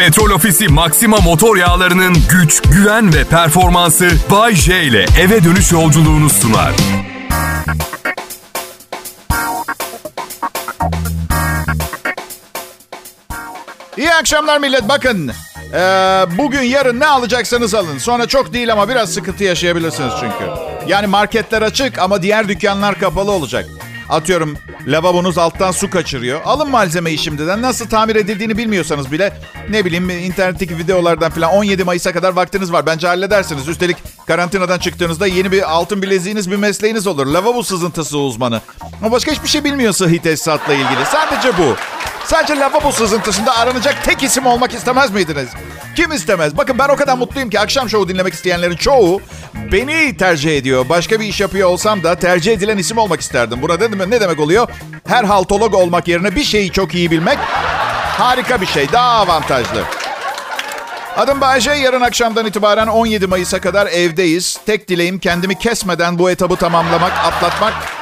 Petrol Ofisi Maxima motor yağlarının güç, güven ve performansı Bay J ile eve dönüş yolculuğunu sunar. İyi akşamlar millet. Bakın ee, bugün yarın ne alacaksanız alın. Sonra çok değil ama biraz sıkıntı yaşayabilirsiniz çünkü. Yani marketler açık ama diğer dükkanlar kapalı olacak. Atıyorum lavabonuz alttan su kaçırıyor. Alın malzemeyi şimdiden. Nasıl tamir edildiğini bilmiyorsanız bile ne bileyim internetteki videolardan falan 17 Mayıs'a kadar vaktiniz var. Bence halledersiniz. Üstelik karantinadan çıktığınızda yeni bir altın bileziğiniz bir mesleğiniz olur. Lavabo sızıntısı uzmanı. Ama başka hiçbir şey bilmiyor sıhhi tesisatla ilgili. Sadece bu. Sadece lavabo sızıntısında aranacak tek isim olmak istemez miydiniz? Kim istemez? Bakın ben o kadar mutluyum ki akşam şovu dinlemek isteyenlerin çoğu beni tercih ediyor. Başka bir iş yapıyor olsam da tercih edilen isim olmak isterdim. Buna dedim ne demek oluyor? Her haltolog olmak yerine bir şeyi çok iyi bilmek harika bir şey. Daha avantajlı. Adım Bayece. Yarın akşamdan itibaren 17 Mayıs'a kadar evdeyiz. Tek dileğim kendimi kesmeden bu etabı tamamlamak, atlatmak.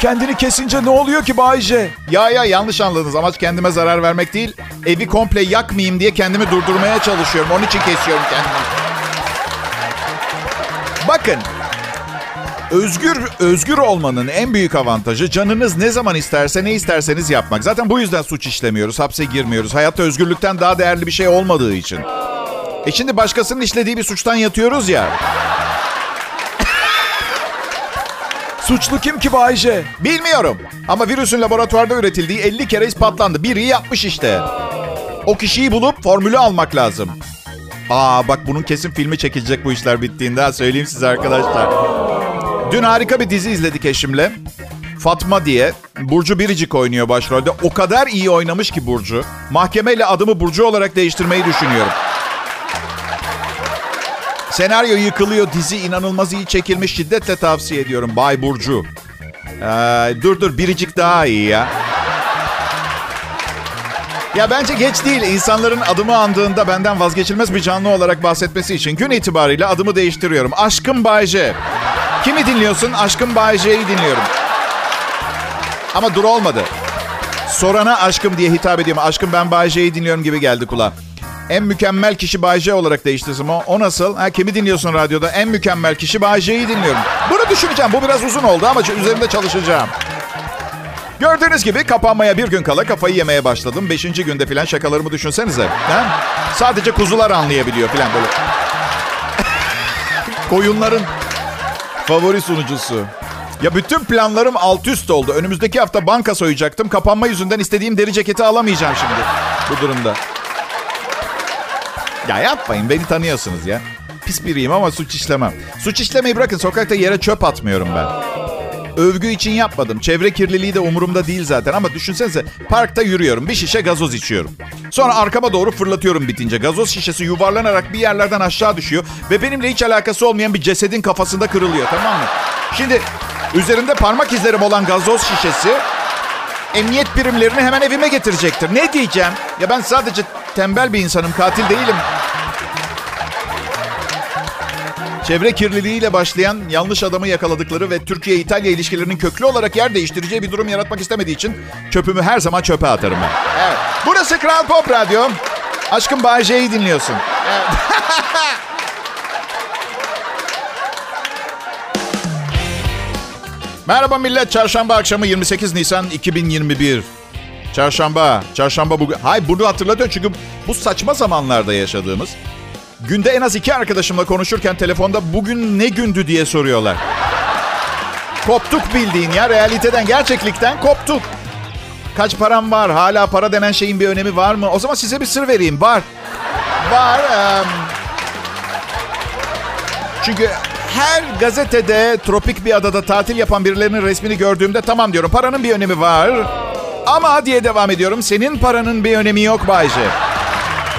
Kendini kesince ne oluyor ki Bayce? Ya ya yanlış anladınız. Amaç kendime zarar vermek değil. Evi komple yakmayayım diye kendimi durdurmaya çalışıyorum. Onun için kesiyorum kendimi. Bakın. Özgür özgür olmanın en büyük avantajı canınız ne zaman isterse ne isterseniz yapmak. Zaten bu yüzden suç işlemiyoruz, hapse girmiyoruz. Hayatta özgürlükten daha değerli bir şey olmadığı için. E şimdi başkasının işlediği bir suçtan yatıyoruz ya. Suçlu kim ki Bayce? Bilmiyorum. Ama virüsün laboratuvarda üretildiği 50 kere ispatlandı. Biri yapmış işte. O kişiyi bulup formülü almak lazım. Aa bak bunun kesin filmi çekilecek bu işler bittiğinde. Söyleyeyim size arkadaşlar. Dün harika bir dizi izledik eşimle. Fatma diye. Burcu Biricik oynuyor başrolde. O kadar iyi oynamış ki Burcu. Mahkemeyle adımı Burcu olarak değiştirmeyi düşünüyorum. Senaryo yıkılıyor. Dizi inanılmaz iyi çekilmiş. Şiddetle tavsiye ediyorum. Bay Burcu. Ee, dur dur biricik daha iyi ya. Ya bence geç değil. İnsanların adımı andığında benden vazgeçilmez bir canlı olarak bahsetmesi için gün itibariyle adımı değiştiriyorum. Aşkım Bayce. Kimi dinliyorsun? Aşkım Bayce'yi dinliyorum. Ama dur olmadı. Sorana aşkım diye hitap ediyorum. Aşkım ben Bayce'yi dinliyorum gibi geldi kulağa. En mükemmel kişi Bayce olarak değiştirdim. O, o nasıl? Ha, kimi dinliyorsun radyoda? En mükemmel kişi Bayce'yi dinliyorum. Bunu düşüneceğim. Bu biraz uzun oldu ama üzerinde çalışacağım. Gördüğünüz gibi kapanmaya bir gün kala kafayı yemeye başladım. Beşinci günde falan şakalarımı düşünsenize. Ha? Sadece kuzular anlayabiliyor falan böyle. Koyunların favori sunucusu. Ya bütün planlarım alt üst oldu. Önümüzdeki hafta banka soyacaktım. Kapanma yüzünden istediğim deri ceketi alamayacağım şimdi bu durumda. Ya yapmayın beni tanıyorsunuz ya. Pis biriyim ama suç işlemem. Suç işlemeyi bırakın sokakta yere çöp atmıyorum ben. Övgü için yapmadım. Çevre kirliliği de umurumda değil zaten. Ama düşünsenize parkta yürüyorum. Bir şişe gazoz içiyorum. Sonra arkama doğru fırlatıyorum bitince. Gazoz şişesi yuvarlanarak bir yerlerden aşağı düşüyor. Ve benimle hiç alakası olmayan bir cesedin kafasında kırılıyor tamam mı? Şimdi üzerinde parmak izlerim olan gazoz şişesi emniyet birimlerini hemen evime getirecektir. Ne diyeceğim? Ya ben sadece tembel bir insanım, katil değilim. Çevre kirliliğiyle başlayan yanlış adamı yakaladıkları ve Türkiye-İtalya ilişkilerinin köklü olarak yer değiştireceği bir durum yaratmak istemediği için çöpümü her zaman çöpe atarım ben. Evet. Burası Kral Pop Radyo. Aşkım Bay J'yi dinliyorsun. Evet. Merhaba millet. Çarşamba akşamı 28 Nisan 2021. Çarşamba. Çarşamba bugün. Hay bunu hatırlatıyor çünkü bu saçma zamanlarda yaşadığımız. Günde en az iki arkadaşımla konuşurken telefonda bugün ne gündü diye soruyorlar. Koptuk bildiğin ya realiteden, gerçeklikten koptuk. Kaç param var? Hala para denen şeyin bir önemi var mı? O zaman size bir sır vereyim. Var. Var. Um... Çünkü her gazetede tropik bir adada tatil yapan birilerinin resmini gördüğümde tamam diyorum paranın bir önemi var. Ama diye devam ediyorum senin paranın bir önemi yok Bayce.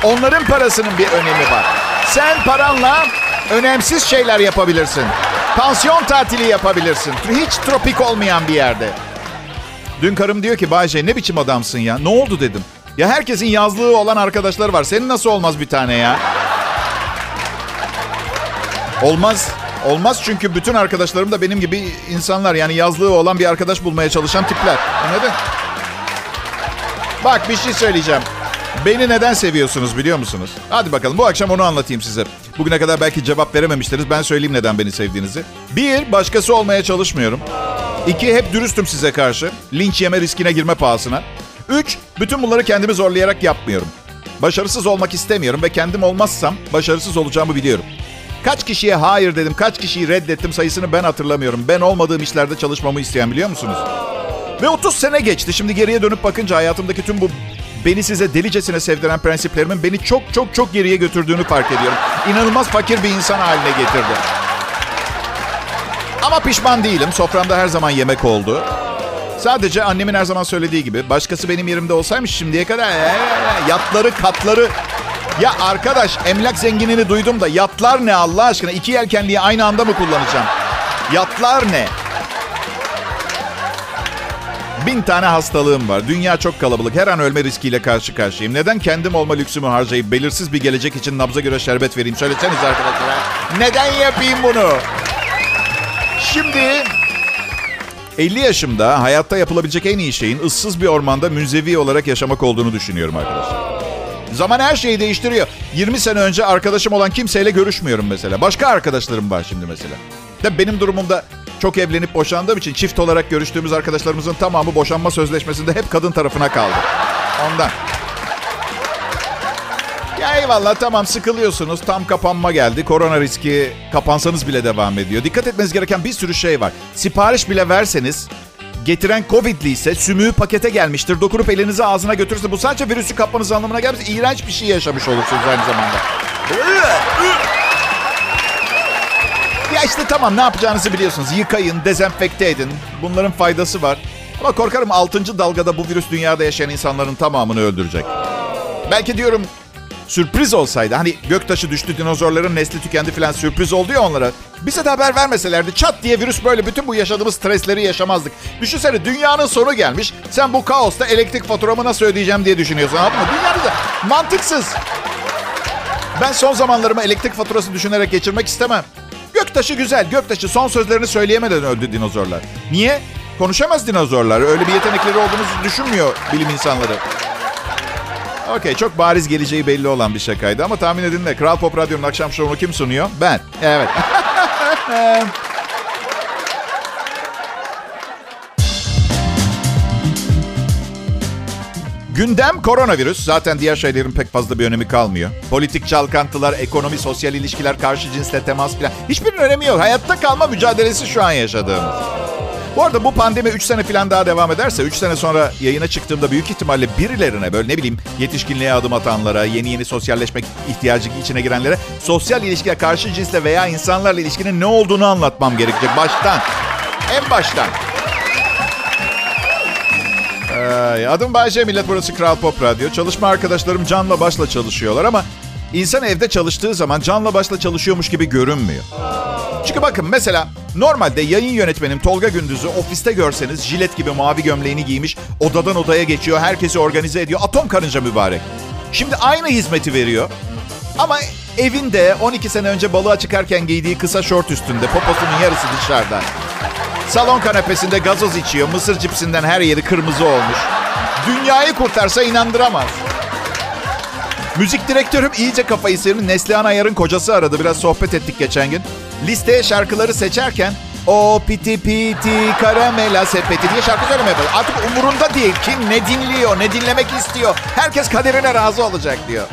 Onların parasının bir önemi var. Sen paranla önemsiz şeyler yapabilirsin. Pansiyon tatili yapabilirsin. Hiç tropik olmayan bir yerde. Dün karım diyor ki Bayce ne biçim adamsın ya? Ne oldu dedim. Ya herkesin yazlığı olan arkadaşları var. Senin nasıl olmaz bir tane ya? Olmaz. Olmaz çünkü bütün arkadaşlarım da benim gibi insanlar. Yani yazlığı olan bir arkadaş bulmaya çalışan tipler. Anladın? Bak bir şey söyleyeceğim. Beni neden seviyorsunuz biliyor musunuz? Hadi bakalım bu akşam onu anlatayım size. Bugüne kadar belki cevap verememiştiniz. Ben söyleyeyim neden beni sevdiğinizi. Bir, başkası olmaya çalışmıyorum. İki, hep dürüstüm size karşı. Linç yeme riskine girme pahasına. Üç, bütün bunları kendimi zorlayarak yapmıyorum. Başarısız olmak istemiyorum ve kendim olmazsam başarısız olacağımı biliyorum. Kaç kişiye hayır dedim, kaç kişiyi reddettim sayısını ben hatırlamıyorum. Ben olmadığım işlerde çalışmamı isteyen biliyor musunuz? Ve 30 sene geçti. Şimdi geriye dönüp bakınca hayatımdaki tüm bu beni size delicesine sevdiren prensiplerimin beni çok çok çok geriye götürdüğünü fark ediyorum. İnanılmaz fakir bir insan haline getirdi. Ama pişman değilim. Soframda her zaman yemek oldu. Sadece annemin her zaman söylediği gibi başkası benim yerimde olsaymış şimdiye kadar yatları katları ya arkadaş emlak zenginini duydum da yatlar ne Allah aşkına? iki yelkenliği aynı anda mı kullanacağım? Yatlar ne? Bin tane hastalığım var. Dünya çok kalabalık. Her an ölme riskiyle karşı karşıyayım. Neden kendim olma lüksümü harcayıp belirsiz bir gelecek için nabza göre şerbet vereyim? Söyleseniz arkadaşlar. Neden yapayım bunu? Şimdi 50 yaşımda hayatta yapılabilecek en iyi şeyin ıssız bir ormanda münzevi olarak yaşamak olduğunu düşünüyorum arkadaşlar. Zaman her şeyi değiştiriyor. 20 sene önce arkadaşım olan kimseyle görüşmüyorum mesela. Başka arkadaşlarım var şimdi mesela. Tabii benim durumumda çok evlenip boşandığım için çift olarak görüştüğümüz arkadaşlarımızın tamamı boşanma sözleşmesinde hep kadın tarafına kaldı. Ondan. Ya eyvallah tamam sıkılıyorsunuz. Tam kapanma geldi. Korona riski kapansanız bile devam ediyor. Dikkat etmeniz gereken bir sürü şey var. Sipariş bile verseniz getiren Covid'li ise sümüğü pakete gelmiştir. Dokunup elinizi ağzına götürürse bu sadece virüsü kapmanız anlamına gelmez. İğrenç bir şey yaşamış olursunuz aynı zamanda. Ya işte tamam ne yapacağınızı biliyorsunuz. Yıkayın, dezenfekte edin. Bunların faydası var. Ama korkarım 6. dalgada bu virüs dünyada yaşayan insanların tamamını öldürecek. Belki diyorum sürpriz olsaydı. Hani göktaşı düştü, dinozorların nesli tükendi falan sürpriz oldu ya onlara. Bize de haber vermeselerdi çat diye virüs böyle bütün bu yaşadığımız stresleri yaşamazdık. Düşünsene dünyanın sonu gelmiş. Sen bu kaosta elektrik faturamı nasıl ödeyeceğim diye düşünüyorsun. Anladın mı? Dünyada mantıksız. Ben son zamanlarımı elektrik faturası düşünerek geçirmek istemem. Göktaşı güzel. Göktaşı son sözlerini söyleyemeden öldü dinozorlar. Niye? Konuşamaz dinozorlar. Öyle bir yetenekleri olduğunu düşünmüyor bilim insanları. Okey çok bariz geleceği belli olan bir şakaydı ama tahmin edin de Kral Pop Radyo'nun akşam şovunu kim sunuyor? Ben. Evet. Gündem koronavirüs. Zaten diğer şeylerin pek fazla bir önemi kalmıyor. Politik çalkantılar, ekonomi, sosyal ilişkiler, karşı cinsle temas falan. Hiçbirinin önemi yok. Hayatta kalma mücadelesi şu an yaşadığımız. Bu arada bu pandemi 3 sene falan daha devam ederse 3 sene sonra yayına çıktığımda büyük ihtimalle birilerine böyle ne bileyim yetişkinliğe adım atanlara, yeni yeni sosyalleşmek ihtiyacı içine girenlere sosyal ilişkiye karşı cinsle veya insanlarla ilişkinin ne olduğunu anlatmam gerekecek baştan. En baştan. Ee, adım Bayce, millet burası Kral Pop Radyo. Çalışma arkadaşlarım canla başla çalışıyorlar ama insan evde çalıştığı zaman canla başla çalışıyormuş gibi görünmüyor. Çünkü bakın mesela normalde yayın yönetmenim Tolga Gündüz'ü ofiste görseniz jilet gibi mavi gömleğini giymiş odadan odaya geçiyor. Herkesi organize ediyor. Atom karınca mübarek. Şimdi aynı hizmeti veriyor. Ama evinde 12 sene önce balığa çıkarken giydiği kısa şort üstünde poposunun yarısı dışarıda. Salon kanepesinde gazoz içiyor. Mısır cipsinden her yeri kırmızı olmuş. Dünyayı kurtarsa inandıramaz. Müzik direktörüm iyice kafayı sıyırmış. Neslihan Ayar'ın kocası aradı. Biraz sohbet ettik geçen gün. Listeye şarkıları seçerken o piti piti karamela sepeti diye şarkı söylemeye başladı. Artık umurunda değil. Kim ne dinliyor, ne dinlemek istiyor. Herkes kaderine razı olacak diyor.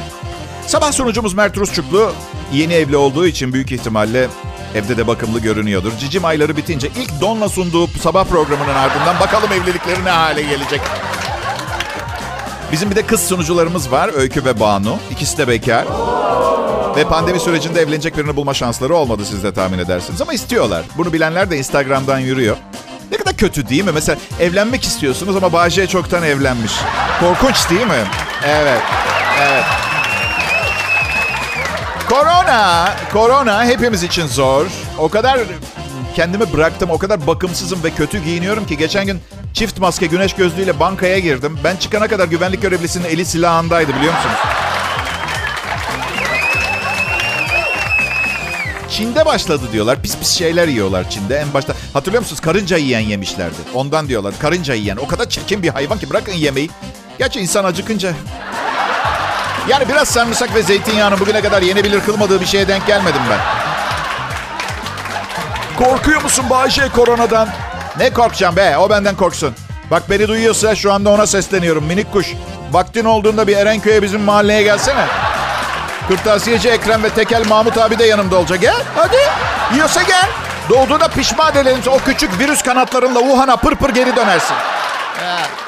Sabah sunucumuz Mert Rusçuklu yeni evli olduğu için büyük ihtimalle evde de bakımlı görünüyordur. Cicim ayları bitince ilk Don'la sunduğu sabah programının ardından bakalım evlilikleri ne hale gelecek. Bizim bir de kız sunucularımız var. Öykü ve Banu. İkisi de bekar. Ve pandemi sürecinde evlenecek birini bulma şansları olmadı siz de tahmin edersiniz. Ama istiyorlar. Bunu bilenler de Instagram'dan yürüyor. Ne kadar kötü değil mi? Mesela evlenmek istiyorsunuz ama Bahçe çoktan evlenmiş. Korkunç değil mi? Evet. Evet. Korona, korona hepimiz için zor. O kadar kendimi bıraktım, o kadar bakımsızım ve kötü giyiniyorum ki geçen gün çift maske güneş gözlüğüyle bankaya girdim. Ben çıkana kadar güvenlik görevlisinin eli silahındaydı biliyor musunuz? Çin'de başladı diyorlar. Pis pis şeyler yiyorlar Çin'de. En başta hatırlıyor musunuz? Karınca yiyen yemişlerdi. Ondan diyorlar. Karınca yiyen. O kadar çirkin bir hayvan ki bırakın yemeği. Gerçi insan acıkınca Yani biraz sarımsak ve zeytinyağını bugüne kadar yenebilir kılmadığı bir şeye denk gelmedim ben. Korkuyor musun Bayce koronadan? Ne korkacağım be? O benden korksun. Bak beni duyuyorsa şu anda ona sesleniyorum minik kuş. Vaktin olduğunda bir Erenköy'e bizim mahalleye gelsene. Kırtasiyeci Ekrem ve Tekel Mahmut abi de yanımda olacak. Gel hadi. Yiyorsa gel. Doğduğunda pişman edelim. O küçük virüs kanatlarınla Wuhan'a pır pır geri dönersin. Ya.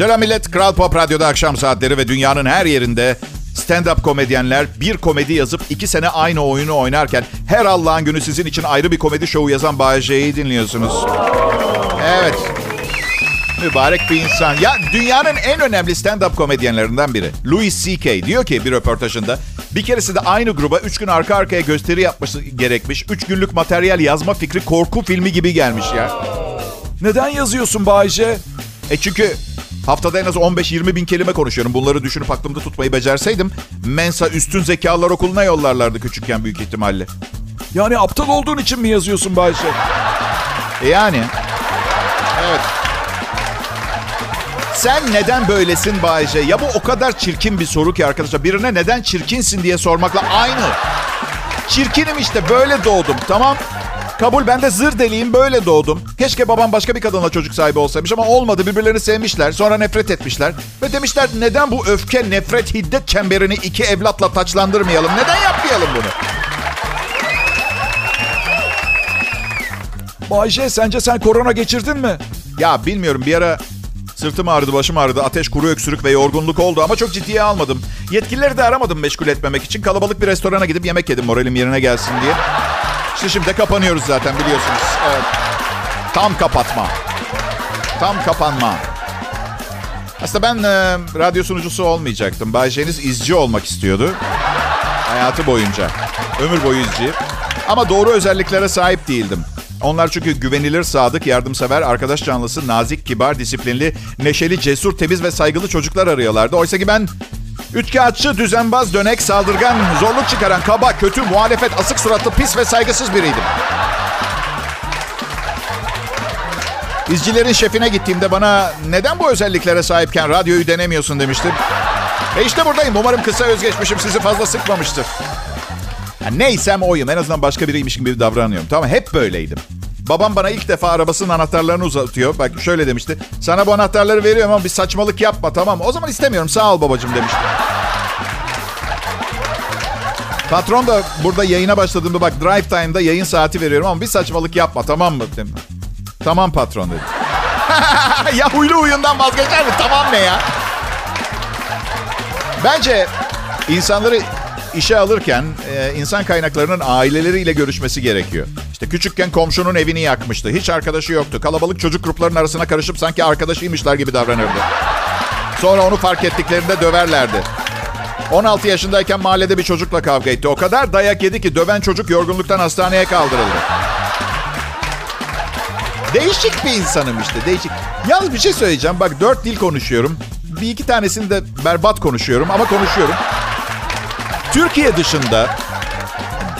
Selam millet. Kral Pop Radyo'da akşam saatleri ve dünyanın her yerinde stand-up komedyenler bir komedi yazıp iki sene aynı oyunu oynarken her Allah'ın günü sizin için ayrı bir komedi şovu yazan Bay J'yi dinliyorsunuz. Evet. Mübarek bir insan. Ya dünyanın en önemli stand-up komedyenlerinden biri. Louis C.K. diyor ki bir röportajında bir keresinde aynı gruba üç gün arka arkaya gösteri yapması gerekmiş. Üç günlük materyal yazma fikri korku filmi gibi gelmiş ya. Neden yazıyorsun Bayce? E çünkü haftada en az 15-20 bin kelime konuşuyorum. Bunları düşünüp aklımda tutmayı becerseydim Mensa Üstün Zekalar Okulu'na yollarlardı küçükken büyük ihtimalle. Yani aptal olduğun için mi yazıyorsun Bayce? E yani. Evet. Sen neden böylesin Bayce? Ya bu o kadar çirkin bir soru ki arkadaşlar. Birine neden çirkinsin diye sormakla aynı. Çirkinim işte böyle doğdum tamam. Kabul ben de zır deliyim böyle doğdum. Keşke babam başka bir kadınla çocuk sahibi olsaymış ama olmadı. Birbirlerini sevmişler sonra nefret etmişler. Ve demişler neden bu öfke, nefret, hiddet çemberini iki evlatla taçlandırmayalım? Neden yapmayalım bunu? Bayce sence sen korona geçirdin mi? Ya bilmiyorum bir ara sırtım ağrıdı, başım ağrıdı, ateş, kuru öksürük ve yorgunluk oldu ama çok ciddiye almadım. Yetkilileri de aramadım meşgul etmemek için. Kalabalık bir restorana gidip yemek yedim moralim yerine gelsin diye. İşte şimdi de kapanıyoruz zaten biliyorsunuz. Evet. Tam kapatma. Tam kapanma. Aslında ben e, radyo sunucusu olmayacaktım. Bay J'niz izci olmak istiyordu. Hayatı boyunca. Ömür boyu izci. Ama doğru özelliklere sahip değildim. Onlar çünkü güvenilir, sadık, yardımsever, arkadaş canlısı, nazik, kibar, disiplinli, neşeli, cesur, temiz ve saygılı çocuklar arıyorlardı. Oysa ki ben üçkağıtçı, düzenbaz, dönek, saldırgan, zorluk çıkaran, kaba, kötü, muhalefet, asık suratlı, pis ve saygısız biriydim. İzcilerin şefine gittiğimde bana neden bu özelliklere sahipken radyoyu denemiyorsun demiştim. E işte buradayım. Umarım kısa özgeçmişim sizi fazla sıkmamıştır. Ya neysem oyum. En azından başka biriymiş gibi davranıyorum. Tamam hep böyleydim. Babam bana ilk defa arabasının anahtarlarını uzatıyor. Bak şöyle demişti. Sana bu anahtarları veriyorum ama bir saçmalık yapma tamam mı? O zaman istemiyorum sağ ol babacığım demişti. Patron da burada yayına başladığımda bak drive time'da yayın saati veriyorum ama bir saçmalık yapma tamam mı? Dedim. Tamam patron dedi. ya huylu huyundan vazgeçer mi? Tamam ne ya? Bence insanları işe alırken e, insan kaynaklarının aileleriyle görüşmesi gerekiyor. İşte küçükken komşunun evini yakmıştı. Hiç arkadaşı yoktu. Kalabalık çocuk gruplarının arasına karışıp sanki arkadaşıymışlar gibi davranırdı. Sonra onu fark ettiklerinde döverlerdi. 16 yaşındayken mahallede bir çocukla kavga etti. O kadar dayak yedi ki döven çocuk yorgunluktan hastaneye kaldırıldı. Değişik bir insanım işte değişik. Yalnız bir şey söyleyeceğim. Bak dört dil konuşuyorum. Bir iki tanesini de berbat konuşuyorum ama konuşuyorum. Türkiye dışında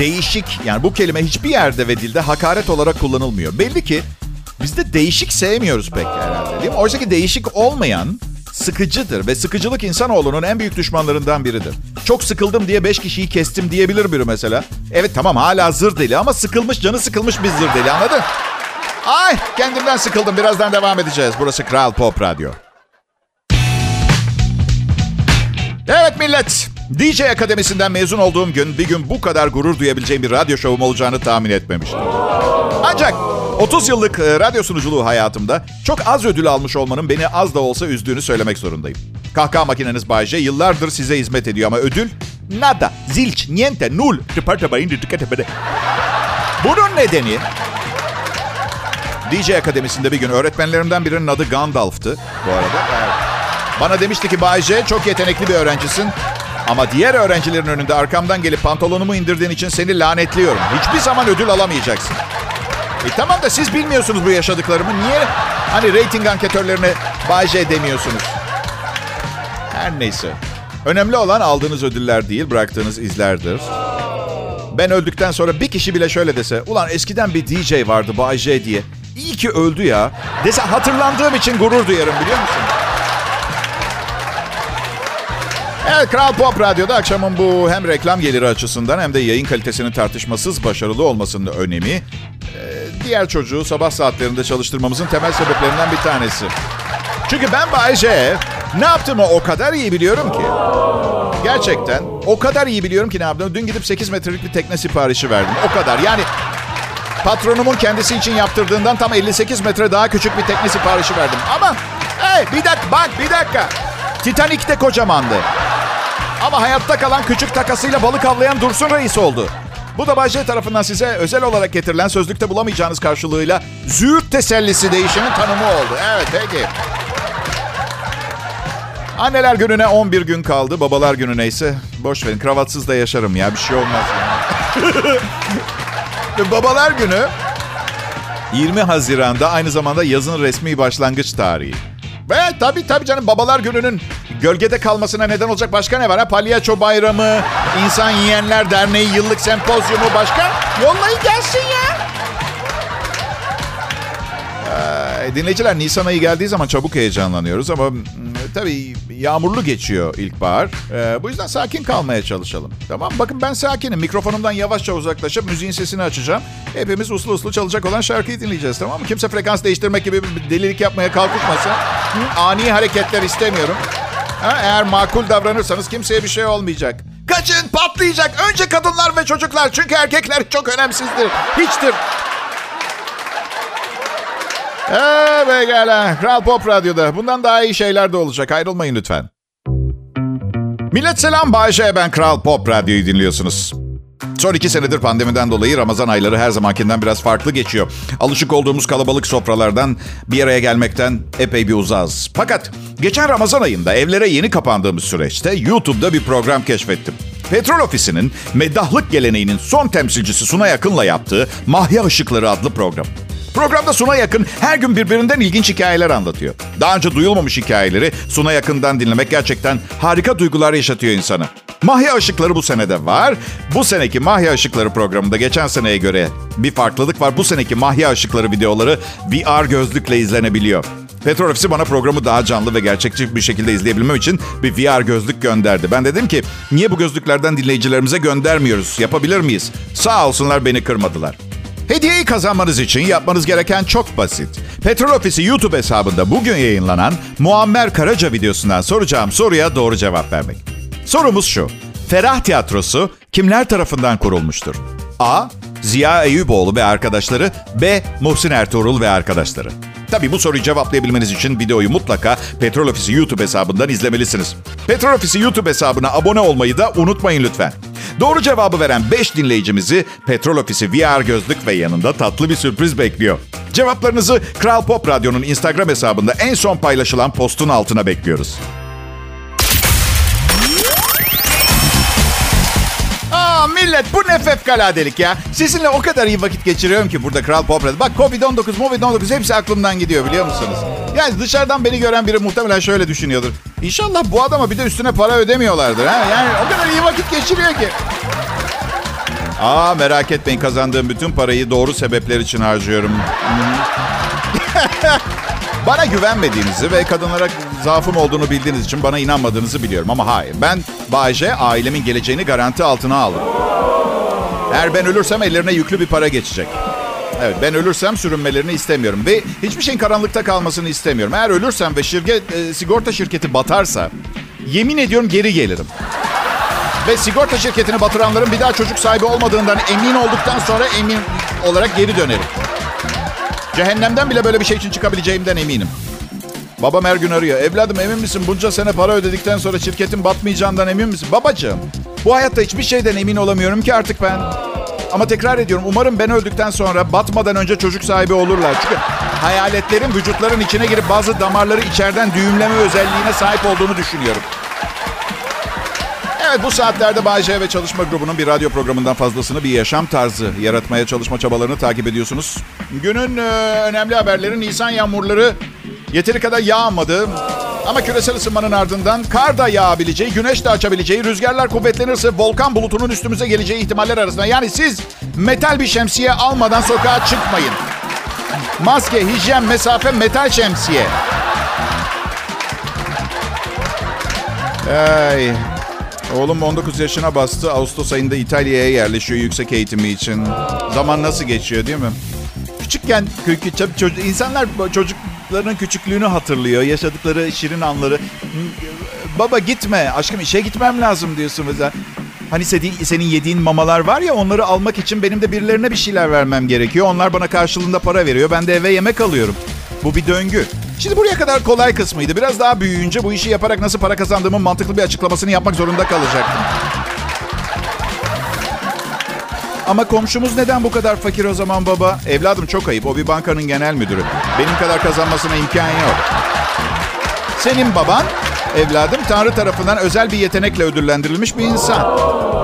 değişik yani bu kelime hiçbir yerde ve dilde hakaret olarak kullanılmıyor. Belli ki biz de değişik sevmiyoruz pek herhalde değil mi? Oysa ki değişik olmayan sıkıcıdır ve sıkıcılık insanoğlunun en büyük düşmanlarından biridir. Çok sıkıldım diye beş kişiyi kestim diyebilir biri mesela. Evet tamam hala zır deli ama sıkılmış canı sıkılmış bir zır deli anladın? Ay kendimden sıkıldım birazdan devam edeceğiz. Burası Kral Pop Radyo. Evet millet. DJ Akademisi'nden mezun olduğum gün bir gün bu kadar gurur duyabileceğim bir radyo şovum olacağını tahmin etmemiştim. Ancak 30 yıllık e, radyo sunuculuğu hayatımda çok az ödül almış olmanın beni az da olsa üzdüğünü söylemek zorundayım. Kahkaha makineniz Bay J yıllardır size hizmet ediyor ama ödül nada, zilch, niente, nul. Bunun nedeni DJ Akademisi'nde bir gün öğretmenlerimden birinin adı Gandalf'tı bu arada. Bana demişti ki Bay J çok yetenekli bir öğrencisin. Ama diğer öğrencilerin önünde arkamdan gelip pantolonumu indirdiğin için seni lanetliyorum. Hiçbir zaman ödül alamayacaksın. E tamam da siz bilmiyorsunuz bu yaşadıklarımı. Niye hani reyting anketörlerine Bay demiyorsunuz? Her neyse. Önemli olan aldığınız ödüller değil, bıraktığınız izlerdir. Ben öldükten sonra bir kişi bile şöyle dese... Ulan eskiden bir DJ vardı Bay J diye. iyi ki öldü ya. Dese hatırlandığım için gurur duyarım biliyor musun? Evet Kral Pop Radyo'da akşamın bu hem reklam geliri açısından hem de yayın kalitesinin tartışmasız başarılı olmasının önemi e, diğer çocuğu sabah saatlerinde çalıştırmamızın temel sebeplerinden bir tanesi. Çünkü ben Bay J ne yaptığımı o kadar iyi biliyorum ki. Gerçekten o kadar iyi biliyorum ki ne yaptığımı. Dün gidip 8 metrelik bir tekne siparişi verdim. O kadar. Yani patronumun kendisi için yaptırdığından tam 58 metre daha küçük bir tekne siparişi verdim. Ama hey bir dakika bak bir dakika. Titanic de kocamandı. Ama hayatta kalan küçük takasıyla balık avlayan Dursun Reis oldu. Bu da Bay J tarafından size özel olarak getirilen sözlükte bulamayacağınız karşılığıyla züğürt tesellisi değişimin tanımı oldu. Evet peki. Anneler gününe 11 gün kaldı. Babalar gününe ise boş verin kravatsız da yaşarım ya bir şey olmaz. Babalar günü 20 Haziran'da aynı zamanda yazın resmi başlangıç tarihi. Ve tabii tabii canım babalar gününün gölgede kalmasına neden olacak başka ne var? Ha? Palyaço bayramı, insan yiyenler derneği yıllık sempozyumu başka? Yollayın gelsin ya. Ee, dinleyiciler Nisan ayı geldiği zaman çabuk heyecanlanıyoruz ama mm, tabii yağmurlu geçiyor ilkbahar. Ee, bu yüzden sakin kalmaya çalışalım. Tamam bakın ben sakinim. Mikrofonumdan yavaşça uzaklaşıp müziğin sesini açacağım. Hepimiz uslu uslu çalacak olan şarkıyı dinleyeceğiz tamam mı? Kimse frekans değiştirmek gibi bir delilik yapmaya kalkışmasın. Ani hareketler istemiyorum. Ha, eğer makul davranırsanız kimseye bir şey olmayacak. Kaçın patlayacak. Önce kadınlar ve çocuklar. Çünkü erkekler çok önemsizdir. Hiçtir. Evet gelen Kral Pop Radyo'da. Bundan daha iyi şeyler de olacak. Ayrılmayın lütfen. Millet selam. Bayşe ben Kral Pop Radyo'yu dinliyorsunuz. Son iki senedir pandemiden dolayı Ramazan ayları her zamankinden biraz farklı geçiyor. Alışık olduğumuz kalabalık sofralardan bir araya gelmekten epey bir uzağız. Fakat geçen Ramazan ayında evlere yeni kapandığımız süreçte YouTube'da bir program keşfettim. Petrol Ofisi'nin meddahlık geleneğinin son temsilcisi Suna Yakın'la yaptığı Mahya Işıkları adlı program. Programda Suna Yakın her gün birbirinden ilginç hikayeler anlatıyor. Daha önce duyulmamış hikayeleri Suna Yakın'dan dinlemek gerçekten harika duygular yaşatıyor insanı. Mahya Işıkları bu senede var. Bu seneki Mahya Işıkları programında geçen seneye göre bir farklılık var. Bu seneki Mahya Işıkları videoları VR gözlükle izlenebiliyor. Petrol Ofisi bana programı daha canlı ve gerçekçi bir şekilde izleyebilmem için bir VR gözlük gönderdi. Ben dedim ki niye bu gözlüklerden dinleyicilerimize göndermiyoruz? Yapabilir miyiz? Sağ olsunlar beni kırmadılar. Hediyeyi kazanmanız için yapmanız gereken çok basit. Petrol Ofisi YouTube hesabında bugün yayınlanan Muammer Karaca videosundan soracağım soruya doğru cevap vermek. Sorumuz şu. Ferah Tiyatrosu kimler tarafından kurulmuştur? A. Ziya Eyüboğlu ve arkadaşları. B. Muhsin Ertuğrul ve arkadaşları. Tabi bu soruyu cevaplayabilmeniz için videoyu mutlaka Petrol Ofisi YouTube hesabından izlemelisiniz. Petrol Ofisi YouTube hesabına abone olmayı da unutmayın lütfen. Doğru cevabı veren 5 dinleyicimizi Petrol Ofisi VR gözlük ve yanında tatlı bir sürpriz bekliyor. Cevaplarınızı Kral Pop Radyo'nun Instagram hesabında en son paylaşılan postun altına bekliyoruz. Millet bu ne fevkaladelik ya. Sizinle o kadar iyi vakit geçiriyorum ki burada Kral Pop Radyo. Bak Covid-19, Covid-19 hepsi aklımdan gidiyor biliyor musunuz? Yani dışarıdan beni gören biri muhtemelen şöyle düşünüyordur. İnşallah bu adama bir de üstüne para ödemiyorlardır. Ha? Yani o kadar iyi vakit geçiriyor ki. Aa merak etmeyin kazandığım bütün parayı doğru sebepler için harcıyorum. bana güvenmediğinizi ve kadınlara zaafım olduğunu bildiğiniz için bana inanmadığınızı biliyorum. Ama hayır ben Bayce ailemin geleceğini garanti altına aldım. Eğer ben ölürsem ellerine yüklü bir para geçecek. Evet ben ölürsem sürünmelerini istemiyorum ve hiçbir şeyin karanlıkta kalmasını istemiyorum. Eğer ölürsem ve şirket e, sigorta şirketi batarsa yemin ediyorum geri gelirim. Ve sigorta şirketini batıranların bir daha çocuk sahibi olmadığından emin olduktan sonra emin olarak geri dönerim. Cehennemden bile böyle bir şey için çıkabileceğimden eminim. Babam her gün arıyor. Evladım emin misin bunca sene para ödedikten sonra şirketin batmayacağından emin misin? Babacığım bu hayatta hiçbir şeyden emin olamıyorum ki artık ben. Ama tekrar ediyorum umarım ben öldükten sonra batmadan önce çocuk sahibi olurlar. Çünkü hayaletlerin vücutların içine girip bazı damarları içeriden düğümleme özelliğine sahip olduğunu düşünüyorum. Evet bu saatlerde Bay J ve çalışma grubunun bir radyo programından fazlasını bir yaşam tarzı yaratmaya çalışma çabalarını takip ediyorsunuz. Günün e, önemli haberleri Nisan yağmurları yeteri kadar yağmadı. Ama küresel ısınmanın ardından kar da yağabileceği, güneş de açabileceği, rüzgarlar kuvvetlenirse volkan bulutunun üstümüze geleceği ihtimaller arasında. Yani siz metal bir şemsiye almadan sokağa çıkmayın. Maske, hijyen, mesafe, metal şemsiye. Ay. Oğlum 19 yaşına bastı. Ağustos ayında İtalya'ya yerleşiyor yüksek eğitimi için. Zaman nasıl geçiyor değil mi? Küçükken küçük, çocuk, insanlar çocuklarının küçüklüğünü hatırlıyor. Yaşadıkları şirin anları. Baba gitme aşkım işe gitmem lazım diyorsun mesela. Hani senin yediğin mamalar var ya onları almak için benim de birilerine bir şeyler vermem gerekiyor. Onlar bana karşılığında para veriyor. Ben de eve yemek alıyorum. Bu bir döngü. Şimdi buraya kadar kolay kısmıydı. Biraz daha büyüyünce bu işi yaparak nasıl para kazandığımın mantıklı bir açıklamasını yapmak zorunda kalacaktım. Ama komşumuz neden bu kadar fakir o zaman baba? Evladım çok ayıp. O bir bankanın genel müdürü. Benim kadar kazanmasına imkan yok. Senin baban evladım Tanrı tarafından özel bir yetenekle ödüllendirilmiş bir insan.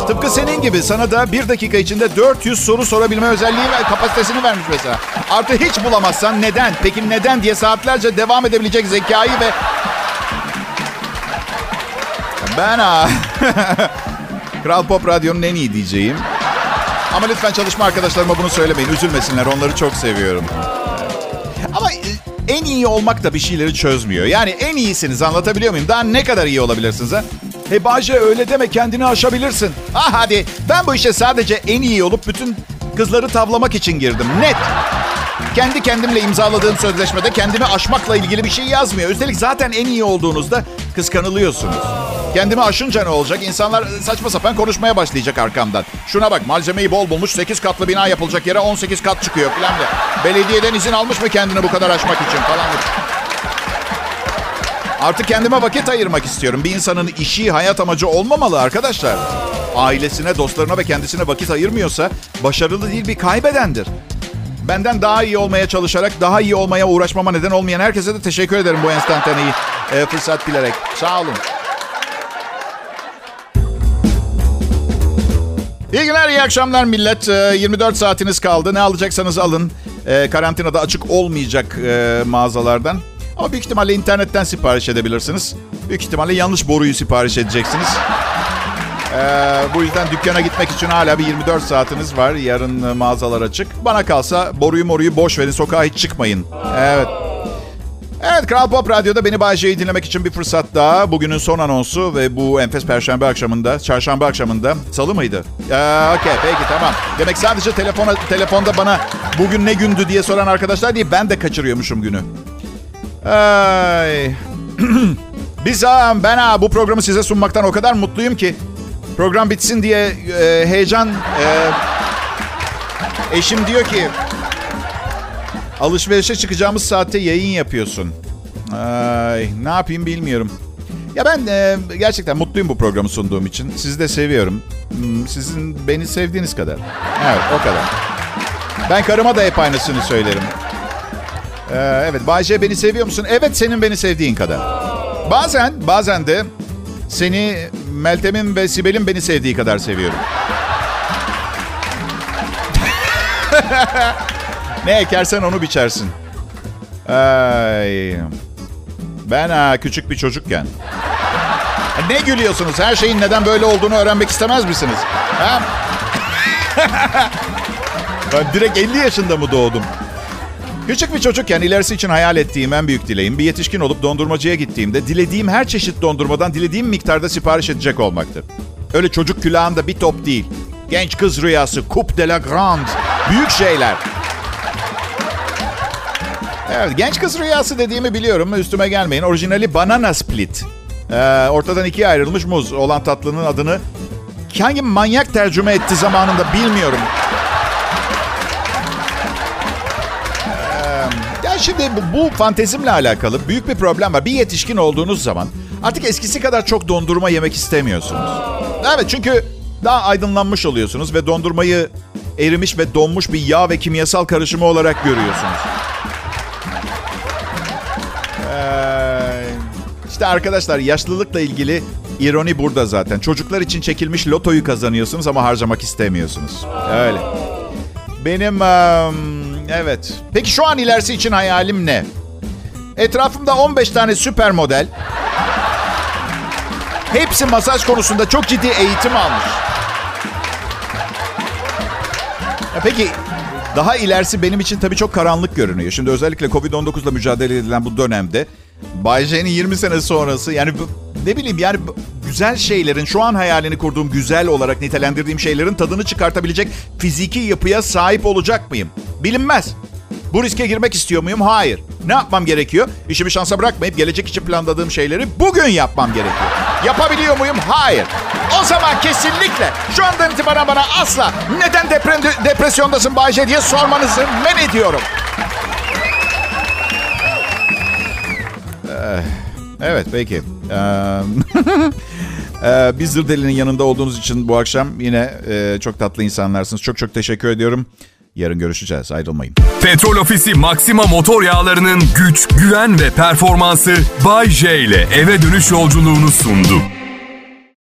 Tıpkı senin gibi sana da bir dakika içinde 400 soru sorabilme özelliği ve kapasitesini vermiş mesela. Artı hiç bulamazsan neden, peki neden diye saatlerce devam edebilecek zekayı ve... Ben ha. Kral Pop Radyo'nun en iyi diyeceğim. Ama lütfen çalışma arkadaşlarıma bunu söylemeyin. Üzülmesinler. Onları çok seviyorum. Ama e, en iyi olmak da bir şeyleri çözmüyor. Yani en iyisiniz anlatabiliyor muyum? Daha ne kadar iyi olabilirsiniz ha? He Bayce öyle deme kendini aşabilirsin. Ah hadi ben bu işe sadece en iyi olup bütün kızları tavlamak için girdim. Net. Kendi kendimle imzaladığım sözleşmede kendimi aşmakla ilgili bir şey yazmıyor. Üstelik zaten en iyi olduğunuzda kıskanılıyorsunuz. Kendimi aşınca ne olacak? İnsanlar saçma sapan konuşmaya başlayacak arkamdan. Şuna bak malzemeyi bol bulmuş 8 katlı bina yapılacak yere 18 kat çıkıyor falan de. Belediyeden izin almış mı kendini bu kadar aşmak için falan. Artık kendime vakit ayırmak istiyorum. Bir insanın işi hayat amacı olmamalı arkadaşlar. Ailesine, dostlarına ve kendisine vakit ayırmıyorsa başarılı değil bir kaybedendir. Benden daha iyi olmaya çalışarak daha iyi olmaya uğraşmama neden olmayan herkese de teşekkür ederim bu enstantaneyi e, fırsat bilerek. Sağ olun. İyi günler, iyi akşamlar millet. 24 e, saatiniz kaldı. Ne alacaksanız alın. E, karantinada açık olmayacak e, mağazalardan. Ama büyük ihtimalle internetten sipariş edebilirsiniz. Büyük ihtimalle yanlış boruyu sipariş edeceksiniz. Ee, bu yüzden dükkana gitmek için hala bir 24 saatiniz var. Yarın mağazalar açık. Bana kalsa boruyu moruyu boş verin. Sokağa hiç çıkmayın. Evet. Evet Kral Pop Radyo'da beni Bay J'yi dinlemek için bir fırsat daha. Bugünün son anonsu ve bu enfes perşembe akşamında, çarşamba akşamında. Salı mıydı? Ee, Okey peki tamam. Demek sadece telefona, telefonda bana bugün ne gündü diye soran arkadaşlar değil. Ben de kaçırıyormuşum günü. Ay. Biz ben ha, bu programı size sunmaktan o kadar mutluyum ki program bitsin diye e, heyecan e, eşim diyor ki alışverişe çıkacağımız saatte yayın yapıyorsun. Ay, ne yapayım bilmiyorum. Ya ben e, gerçekten mutluyum bu programı sunduğum için. Sizi de seviyorum. Hmm, sizin beni sevdiğiniz kadar. Evet o kadar. Ben karıma da hep aynısını söylerim. Ee, evet Bayce beni seviyor musun? Evet senin beni sevdiğin kadar. Bazen bazen de seni Meltem'in ve Sibel'in beni sevdiği kadar seviyorum. ne ekersen onu biçersin. Ay. Ben ha, küçük bir çocukken. Ne gülüyorsunuz? Her şeyin neden böyle olduğunu öğrenmek istemez misiniz? Ha? ben direkt 50 yaşında mı doğdum? Küçük bir çocukken ilerisi için hayal ettiğim en büyük dileğim bir yetişkin olup dondurmacıya gittiğimde dilediğim her çeşit dondurmadan dilediğim miktarda sipariş edecek olmaktı. Öyle çocuk külahında bir top değil. Genç kız rüyası, Coupe de la Grande. Büyük şeyler. Evet, genç kız rüyası dediğimi biliyorum. Üstüme gelmeyin. Orijinali banana split. Ee, ortadan ikiye ayrılmış muz olan tatlının adını hangi manyak tercüme etti zamanında bilmiyorum. şimdi bu, bu fantezimle alakalı büyük bir problem var. Bir yetişkin olduğunuz zaman artık eskisi kadar çok dondurma yemek istemiyorsunuz. Evet çünkü daha aydınlanmış oluyorsunuz ve dondurmayı erimiş ve donmuş bir yağ ve kimyasal karışımı olarak görüyorsunuz. İşte arkadaşlar yaşlılıkla ilgili ironi burada zaten. Çocuklar için çekilmiş lotoyu kazanıyorsunuz ama harcamak istemiyorsunuz. Öyle. Benim Evet. Peki şu an ilerisi için hayalim ne? Etrafımda 15 tane süper model. Hepsi masaj konusunda çok ciddi eğitim almış. Ya peki Daha ilerisi benim için tabii çok karanlık görünüyor. Şimdi özellikle Covid-19 ile mücadele edilen bu dönemde Bay J'nin 20 sene sonrası yani ne bileyim yani güzel şeylerin şu an hayalini kurduğum güzel olarak nitelendirdiğim şeylerin tadını çıkartabilecek fiziki yapıya sahip olacak mıyım? Bilinmez. Bu riske girmek istiyor muyum? Hayır. Ne yapmam gerekiyor? İşimi şansa bırakmayıp gelecek için planladığım şeyleri bugün yapmam gerekiyor. Yapabiliyor muyum? Hayır. O zaman kesinlikle şu andan itibaren bana asla neden depre- depresyondasın Bayce diye sormanızı men ediyorum. Evet peki. Ee, bir zırdelinin yanında olduğunuz için bu akşam yine e, çok tatlı insanlarsınız. Çok çok teşekkür ediyorum. Yarın görüşeceğiz. Ayrılmayın. Petrol Ofisi Maxima motor yağlarının güç, güven ve performansı Bay J ile eve dönüş yolculuğunu sundu.